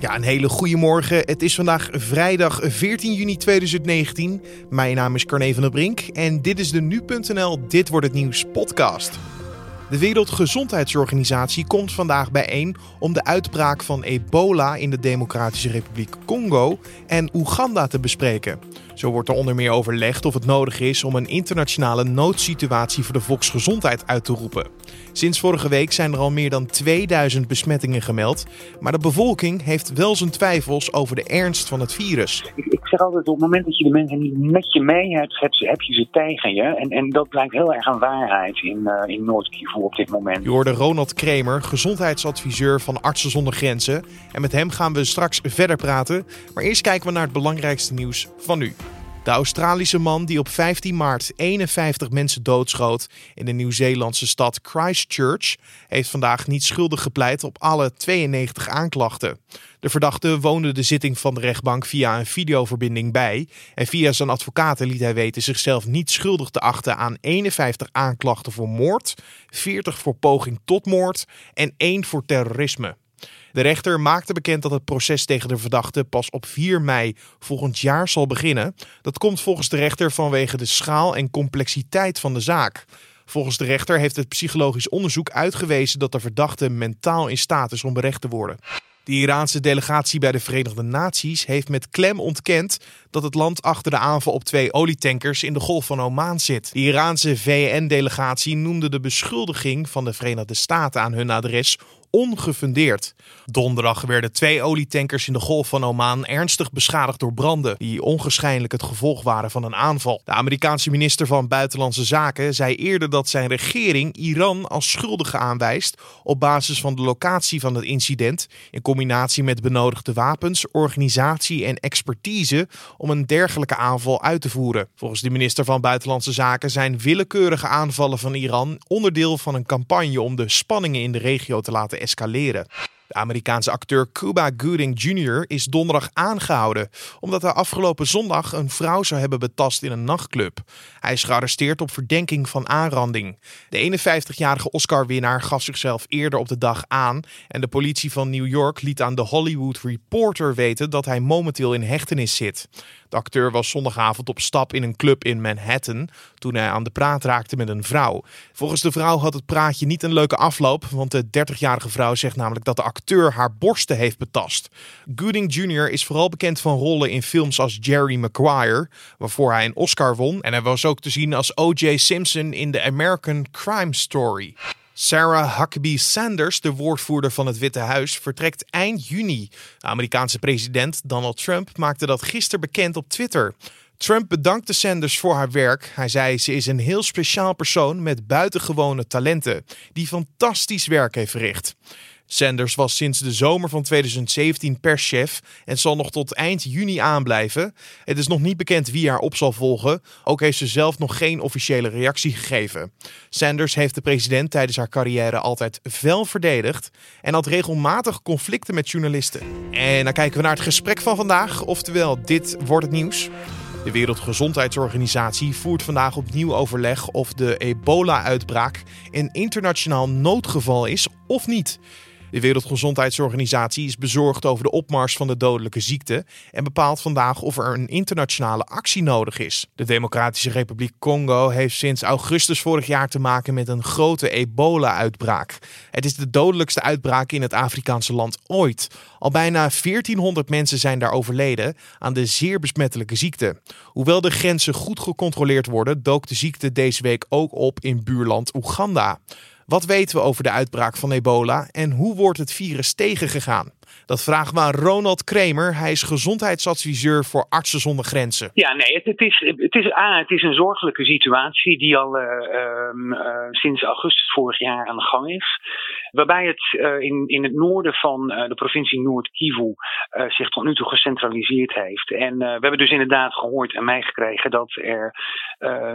Ja, een hele goede morgen. Het is vandaag vrijdag 14 juni 2019. Mijn naam is Carne van der Brink en dit is de Nu.nl Dit Wordt Het Nieuws podcast. De Wereldgezondheidsorganisatie komt vandaag bijeen om de uitbraak van ebola in de Democratische Republiek Congo en Oeganda te bespreken. Zo wordt er onder meer overlegd of het nodig is om een internationale noodsituatie voor de volksgezondheid uit te roepen. Sinds vorige week zijn er al meer dan 2000 besmettingen gemeld, maar de bevolking heeft wel zijn twijfels over de ernst van het virus. Ik, ik zeg altijd, op het moment dat je de mensen niet met je mee hebt, heb, heb je ze tegen je. En, en dat blijkt heel erg een waarheid in, uh, in Noord-Kivu op dit moment. Je hoorde Ronald Kremer, gezondheidsadviseur van Artsen zonder Grenzen. En met hem gaan we straks verder praten. Maar eerst kijken we naar het belangrijkste nieuws van nu. De Australische man die op 15 maart 51 mensen doodschoot in de Nieuw-Zeelandse stad Christchurch heeft vandaag niet schuldig gepleit op alle 92 aanklachten. De verdachte woonde de zitting van de rechtbank via een videoverbinding bij en via zijn advocaten liet hij weten zichzelf niet schuldig te achten aan 51 aanklachten voor moord, 40 voor poging tot moord en 1 voor terrorisme. De rechter maakte bekend dat het proces tegen de verdachte pas op 4 mei volgend jaar zal beginnen. Dat komt volgens de rechter vanwege de schaal en complexiteit van de zaak. Volgens de rechter heeft het psychologisch onderzoek uitgewezen dat de verdachte mentaal in staat is om berecht te worden. De Iraanse delegatie bij de Verenigde Naties heeft met klem ontkend dat het land achter de aanval op twee olietankers in de Golf van Oman zit. De Iraanse VN-delegatie noemde de beschuldiging van de Verenigde Staten aan hun adres ongefundeerd. Donderdag werden twee olietankers in de Golf van Oman ernstig beschadigd door branden, die ongeschijnlijk het gevolg waren van een aanval. De Amerikaanse minister van Buitenlandse Zaken zei eerder dat zijn regering Iran als schuldige aanwijst op basis van de locatie van het incident, in combinatie met benodigde wapens, organisatie en expertise om een dergelijke aanval uit te voeren. Volgens de minister van Buitenlandse Zaken zijn willekeurige aanvallen van Iran onderdeel van een campagne om de spanningen in de regio te laten escaleren. De Amerikaanse acteur Cuba Gooding Jr. is donderdag aangehouden omdat hij afgelopen zondag een vrouw zou hebben betast in een nachtclub. Hij is gearresteerd op verdenking van aanranding. De 51-jarige Oscar-winnaar gaf zichzelf eerder op de dag aan en de politie van New York liet aan de Hollywood Reporter weten dat hij momenteel in hechtenis zit. De acteur was zondagavond op stap in een club in Manhattan toen hij aan de praat raakte met een vrouw. Volgens de vrouw had het praatje niet een leuke afloop, want de 30-jarige vrouw zegt namelijk dat de acteur haar borsten heeft betast. Gooding Jr. is vooral bekend van rollen in films als Jerry Maguire, waarvoor hij een Oscar won. En hij was ook te zien als O.J. Simpson in The American Crime Story. Sarah Huckabee Sanders, de woordvoerder van het Witte Huis, vertrekt eind juni. De Amerikaanse president Donald Trump maakte dat gisteren bekend op Twitter. Trump bedankte Sanders voor haar werk. Hij zei ze is een heel speciaal persoon met buitengewone talenten, die fantastisch werk heeft verricht. Sanders was sinds de zomer van 2017 perschef en zal nog tot eind juni aanblijven. Het is nog niet bekend wie haar op zal volgen. Ook heeft ze zelf nog geen officiële reactie gegeven. Sanders heeft de president tijdens haar carrière altijd fel verdedigd en had regelmatig conflicten met journalisten. En dan kijken we naar het gesprek van vandaag, oftewel dit wordt het nieuws. De Wereldgezondheidsorganisatie voert vandaag opnieuw overleg of de ebola-uitbraak een internationaal noodgeval is of niet. De Wereldgezondheidsorganisatie is bezorgd over de opmars van de dodelijke ziekte en bepaalt vandaag of er een internationale actie nodig is. De Democratische Republiek Congo heeft sinds augustus vorig jaar te maken met een grote ebola-uitbraak. Het is de dodelijkste uitbraak in het Afrikaanse land ooit. Al bijna 1400 mensen zijn daar overleden aan de zeer besmettelijke ziekte. Hoewel de grenzen goed gecontroleerd worden, dook de ziekte deze week ook op in buurland Oeganda. Wat weten we over de uitbraak van ebola en hoe wordt het virus tegengegaan? Dat we aan Ronald Kremer. Hij is gezondheidsadviseur voor Artsen zonder Grenzen. Ja, nee, het, het is, het, is, ah, het is een zorgelijke situatie die al uh, uh, sinds augustus vorig jaar aan de gang is. Waarbij het uh, in, in het noorden van de provincie Noord-Kivu zich tot nu toe gecentraliseerd heeft. En we hebben dus inderdaad gehoord en meegekregen dat er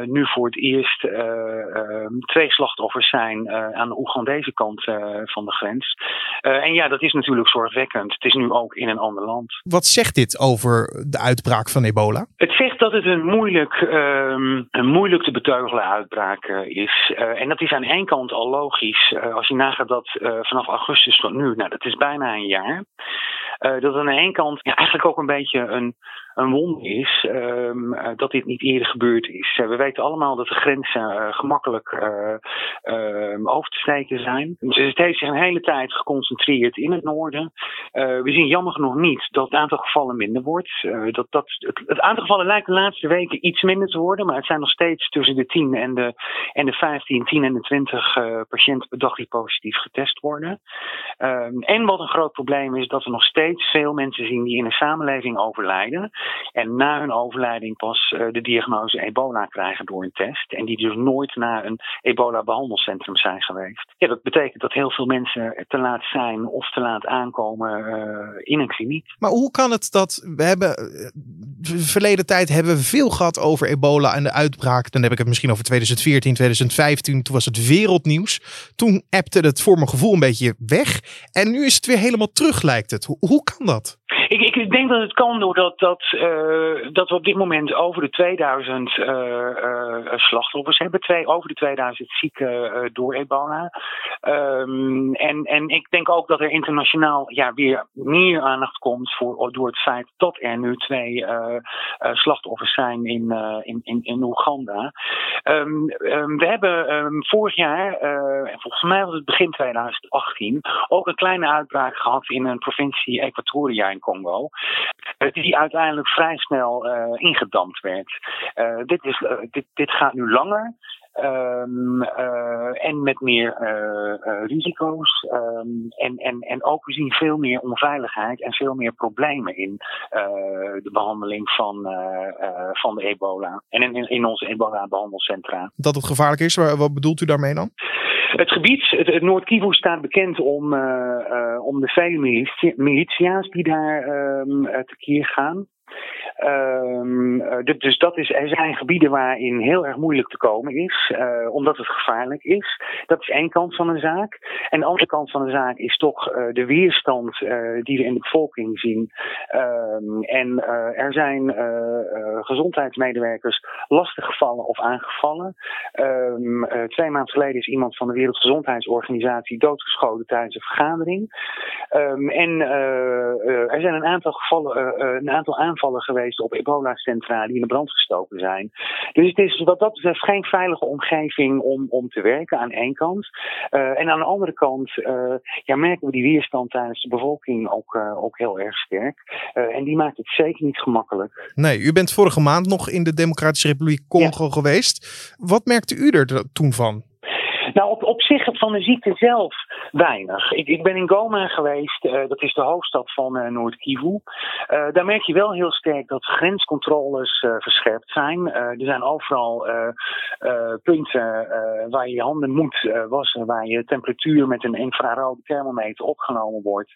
nu voor het eerst ehm, twee slachtoffers zijn aan de Oegandese kant van de grens. en ja, dat is natuurlijk zorgwekkend het is nu ook in een ander land. Wat zegt dit over de uitbraak van ebola? Het zegt dat het een moeilijk, um, een moeilijk te beteugelen uitbraak uh, is. Uh, en dat is aan één kant al logisch. Uh, als je nagaat dat vanaf augustus tot nu, nou dat is bijna een jaar. dat aan de ene kant ja, eigenlijk ook een beetje een, een wonder is um, dat dit niet eerder gebeurd is. we weten allemaal dat de grenzen gemakkelijk ehm, over te steken zijn. Dus het heeft zich een hele tijd geconcentreerd in het noorden. we zien jammer genoeg niet dat het aantal gevallen minder wordt. dat, dat, het, aantal gevallen lijkt de laatste weken iets minder te worden, maar het zijn nog steeds tussen de 10 en de, en de 15, 10 en de 20 patiënten per dag die positief getest worden. Um, en wat een groot probleem is, dat we nog steeds veel mensen zien die in een samenleving overlijden. En na hun overlijding pas uh, de diagnose ebola krijgen door een test. En die dus nooit naar een ebola-behandelcentrum zijn geweest. Ja, dat betekent dat heel veel mensen te laat zijn of te laat aankomen uh, in een kliniek. Maar hoe kan het dat we hebben. Eh, verleden tijd hebben we veel gehad over ebola en de uitbraak. Dan heb ik het misschien over 2014, 2015. Toen was het wereldnieuws. Toen appte het voor mijn gevoel een beetje weg. En nu is het weer helemaal terug, lijkt het. Hoe kan dat? Ik, ik, denk dat het kan doordat dat, uh, dat we op dit moment over de 2000 uh, uh, slachtoffers hebben. Twee, over de 2000 zieken door ebola. Um, en, en ik denk ook dat er internationaal ja, weer meer aandacht komt voor, door het feit dat er nu twee slachtoffers zijn in, in, in, in Oeganda. Um, um, we hebben vorig jaar, en volgens mij was het begin 2018, ook een kleine uitbraak gehad in een provincie Equatoria in Congo. Eh, die uiteindelijk vrij snel ingedampt werd. Dit, is, dit, dit gaat nu langer. Um, uh, en met meer uh, risico's. Um, en, en, en ook we zien veel meer onveiligheid en veel meer problemen in de behandeling van, van de ebola. En in, in onze ebola-behandelcentra. Dat het gevaarlijk is, wat bedoelt u daarmee dan? Het gebied, het, het Noord-Kivu staat bekend om, om de vele militia's die daar um, tekeer gaan. Um, dus dat is, er zijn gebieden waarin heel erg moeilijk te komen is, uh, omdat het gevaarlijk is. Dat is één kant van de zaak. En de andere kant van de zaak is toch uh, de weerstand die we in de bevolking zien. Um, en er zijn gezondheidsmedewerkers lastiggevallen of aangevallen. Um, twee maanden geleden is iemand van de Wereldgezondheidsorganisatie doodgeschoten tijdens een vergadering. en er zijn een aantal gevallen, een aantal aanvallen geweest op ebola-centra die in de brand gestoken zijn. Dus het is wat dat betreft geen veilige omgeving om, om te werken aan één kant. Uh, en aan de andere kant uh, ja, merken we die weerstand tijdens de bevolking ook, uh, ook heel erg sterk. en die maakt het zeker niet gemakkelijk. Nee, u bent vorige maand nog in de Democratische Republiek Congo ja. geweest. Wat merkte u er toen van? Nou, op, op zich van de ziekte zelf weinig. Ik, ik ben in Goma geweest, uh, dat is de hoofdstad van uh, Noord-Kivu. Uh, daar merk je wel heel sterk dat grenscontroles verscherpt zijn. er zijn overal punten waar je je handen moet wassen, waar je temperatuur met een infrarode thermometer opgenomen wordt.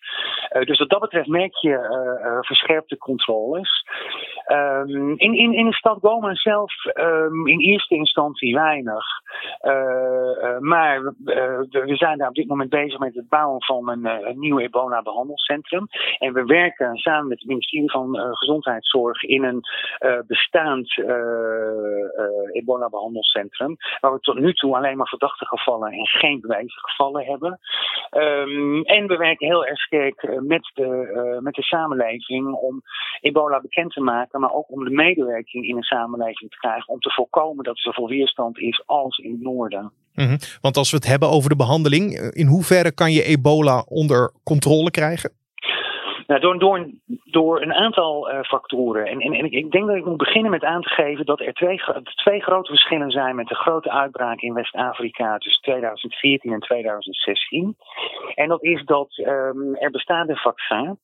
dus wat dat betreft merk je verscherpte controles. Um, in, in, in de stad Goma zelf um, in eerste instantie weinig. maar we zijn daar op dit moment bezig met het bouwen van een, een nieuw ebola-behandelcentrum. En we werken samen met het ministerie van Gezondheidszorg in een bestaand ebola-behandelcentrum. Waar we tot nu toe alleen maar verdachte gevallen en geen bewezen gevallen hebben. Um, en we werken heel erg sterk met de, met de samenleving om ebola bekend te maken, maar ook om de medewerking in een samenleving te krijgen. Om te voorkomen dat er zoveel weerstand is als in het noorden. Mm -hmm. Want als we het hebben over de behandeling, in hoeverre kan je ebola onder controle krijgen? Nou, door, door, door een aantal uh, factoren. En, en, en, ik denk dat ik moet beginnen met aan te geven dat er twee, twee grote verschillen zijn met de grote uitbraak in West-Afrika tussen 2014 en 2016. En dat is dat um, er bestaat een vaccin,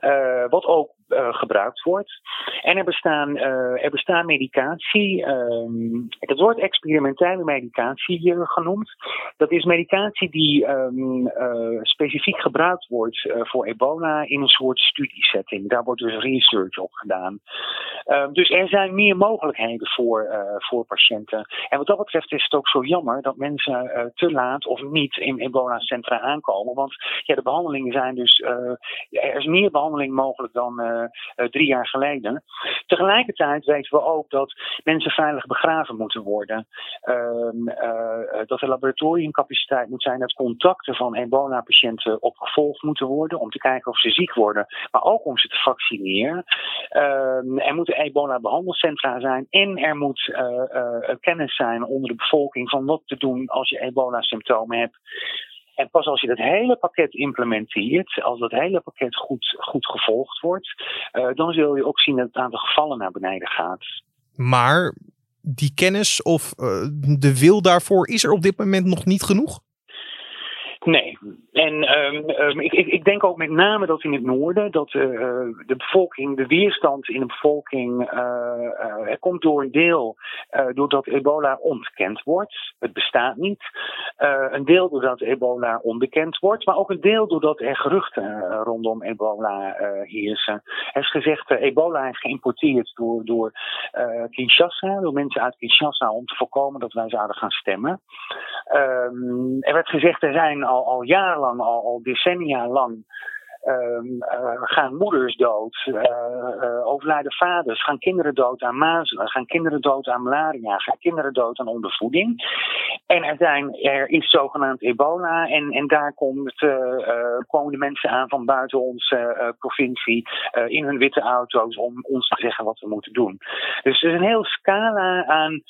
uh, wat ook uh, gebruikt wordt. En er, bestaan, uh, er bestaan medicatie, um, dat wordt experimentele medicatie uh, genoemd. Dat is medicatie die um, specifiek gebruikt wordt voor ebola in een soort studiesetting. Daar wordt dus research op gedaan. Ehm, dus er zijn meer mogelijkheden voor, uh, voor patiënten. En wat dat betreft is het ook zo jammer dat mensen uh, te laat of niet in ebola-centra aankomen. Want ja, de behandelingen zijn dus. Uh, er is meer behandeling mogelijk dan drie jaar geleden. Tegelijkertijd weten we ook dat mensen veilig begraven moeten worden. Ehm, dat er laboratoriumcapaciteit moet zijn, dat contacten van ebola-patiënten opgevolgd moeten worden om te kijken of ze ziek worden, maar ook om ze te vaccineren. Ehm, er moeten ebola-behandelcentra zijn en er moet uh, uh, kennis zijn onder de bevolking van wat te doen als je ebola-symptomen hebt. En pas als je dat hele pakket implementeert, als dat hele pakket goed, goed gevolgd wordt, uh, dan zul je ook zien dat het aantal gevallen naar beneden gaat. Maar die kennis of de wil daarvoor is er op dit moment nog niet genoeg? Nee. En um, ik, ik, denk ook met name dat in het noorden dat uh, de bevolking, de weerstand in de bevolking, uh, komt door een deel doordat ebola ontkend wordt. Het bestaat niet. een deel doordat ebola onbekend wordt, maar ook een deel doordat er geruchten rondom ebola heersen. Er is gezegd, ebola is geïmporteerd door, door Kinshasa, door mensen uit Kinshasa, om te voorkomen dat wij zouden gaan stemmen. Um, er werd gezegd, er zijn al, al jarenlang, al, al decennia lang, gaan moeders dood, uh, uh, overlijden vaders, gaan kinderen dood aan mazelen, gaan kinderen dood aan malaria, gaan kinderen dood aan ondervoeding. En er, zijn, er is zogenaamd ebola en, en daar komt, komen de mensen aan van buiten onze provincie in hun witte auto's om ons te zeggen wat we moeten doen. Dus er is een heel scala aan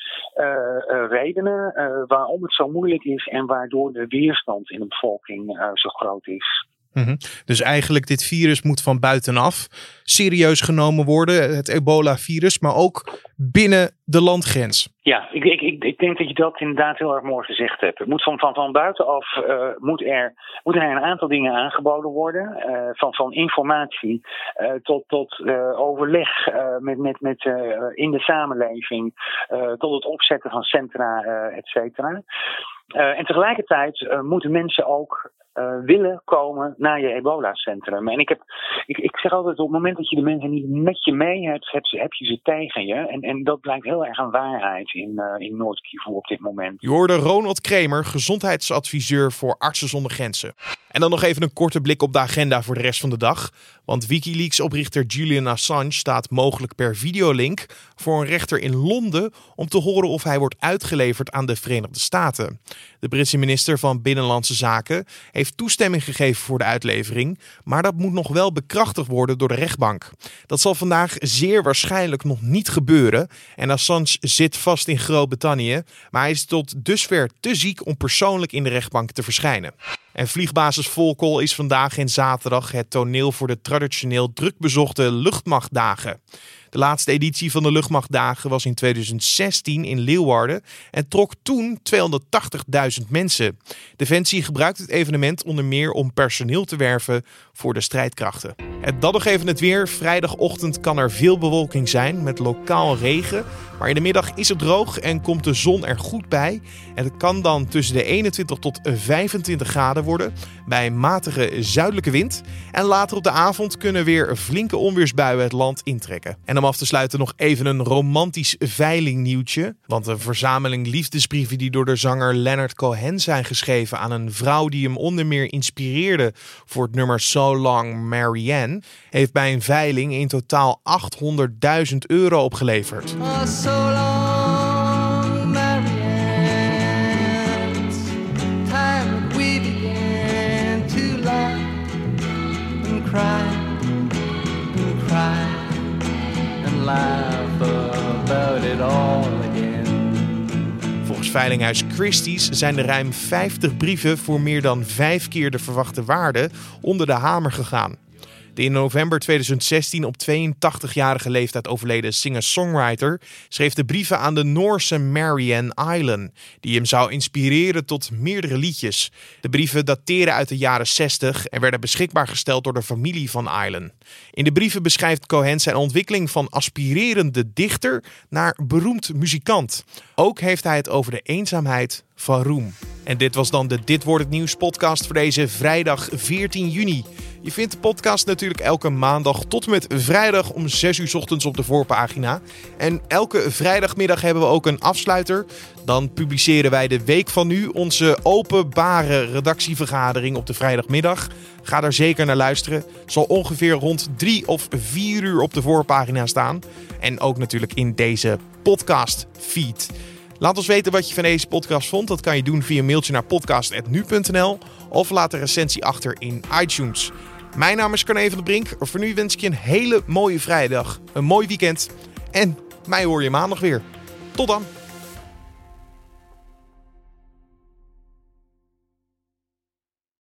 redenen waarom het zo moeilijk is en waardoor de weerstand in de bevolking zo groot is. Mhm. Dus eigenlijk dit virus moet van buitenaf serieus genomen worden, het ebola-virus, maar ook binnen de landgrens. Ja, ik, ik, ik, denk dat je dat inderdaad heel erg mooi gezegd hebt. Het moet van, van, van buitenaf uh, moet er, moeten er een aantal dingen aangeboden worden. Uh, van, van informatie uh, tot, tot overleg met, met, met, in de samenleving, tot het opzetten van centra, et cetera. en tegelijkertijd moeten mensen ook uh, willen komen naar je ebola-centrum. En ik, heb, ik, ik zeg altijd, op het moment dat je de mensen niet met je mee hebt, heb, je ze tegen je. En, en dat blijkt heel erg een waarheid in, uh, in Noord-Kivu op dit moment. Je hoorde Ronald Kremer, gezondheidsadviseur voor Artsen zonder Grenzen. En dan nog even een korte blik op de agenda voor de rest van de dag. Want Wikileaks-oprichter Julian Assange staat mogelijk per videolink voor een rechter in Londen om te horen of hij wordt uitgeleverd aan de Verenigde Staten. De Britse minister van Binnenlandse Zaken heeft toestemming gegeven voor de uitlevering, maar dat moet nog wel bekrachtigd worden door de rechtbank. Dat zal vandaag zeer waarschijnlijk nog niet gebeuren en Assange zit vast in Groot-Brittannië, maar hij is tot dusver te ziek om persoonlijk in de rechtbank te verschijnen. En vliegbasis Volkel is vandaag en zaterdag het toneel voor de traditioneel drukbezochte luchtmachtdagen. De laatste editie van de luchtmachtdagen was in 2016 in Leeuwarden en trok toen 280.000 mensen. Defensie gebruikt het evenement onder meer om personeel te werven voor de strijdkrachten. En dan nog even het weer. Vrijdagochtend kan er veel bewolking zijn met lokaal regen. Maar in de middag is het droog en komt de zon er goed bij. En het kan dan tussen de 21 tot 25 graden worden bij matige zuidelijke wind. En later op de avond kunnen weer flinke onweersbuien het land intrekken. En om af te sluiten nog even een romantisch veilingnieuwtje. Want een verzameling liefdesbrieven die door de zanger Leonard Cohen zijn geschreven aan een vrouw die hem onder meer inspireerde voor het nummer So Long Marianne, heeft bij een veiling in totaal 800.000 euro opgeleverd. Oh, Volgens Veilinghuis Christie's zijn er ruim 50 brieven voor meer dan vijf keer de verwachte waarde onder de hamer gegaan. De in november 2016 op 82-jarige leeftijd overleden singer-songwriter schreef de brieven aan de Noorse Marianne Island, die hem zou inspireren tot meerdere liedjes. De brieven dateren uit de jaren 60 en werden beschikbaar gesteld door de familie van Island. In de brieven beschrijft Cohen zijn ontwikkeling van aspirerende dichter naar beroemd muzikant. Ook heeft hij het over de eenzaamheid van Roem. En dit was dan de Dit wordt het nieuws podcast voor deze vrijdag 14 juni. Je vindt de podcast natuurlijk elke maandag tot en met vrijdag om 6 uur ochtends op de voorpagina. En elke vrijdagmiddag hebben we ook een afsluiter. Dan publiceren wij de week van nu onze openbare redactievergadering op de vrijdagmiddag. Ga daar zeker naar luisteren. Zal ongeveer rond 3 of 4 uur op de voorpagina staan. En ook natuurlijk in deze podcast feed. Laat ons weten wat je van deze podcast vond. Dat kan je doen via een mailtje naar podcast.nu.nl of laat een recensie achter in iTunes. Mijn naam is Carne van de Brink. Voor nu wens ik je een hele mooie vrijdag, een mooi weekend en mij hoor je maandag weer. Tot dan!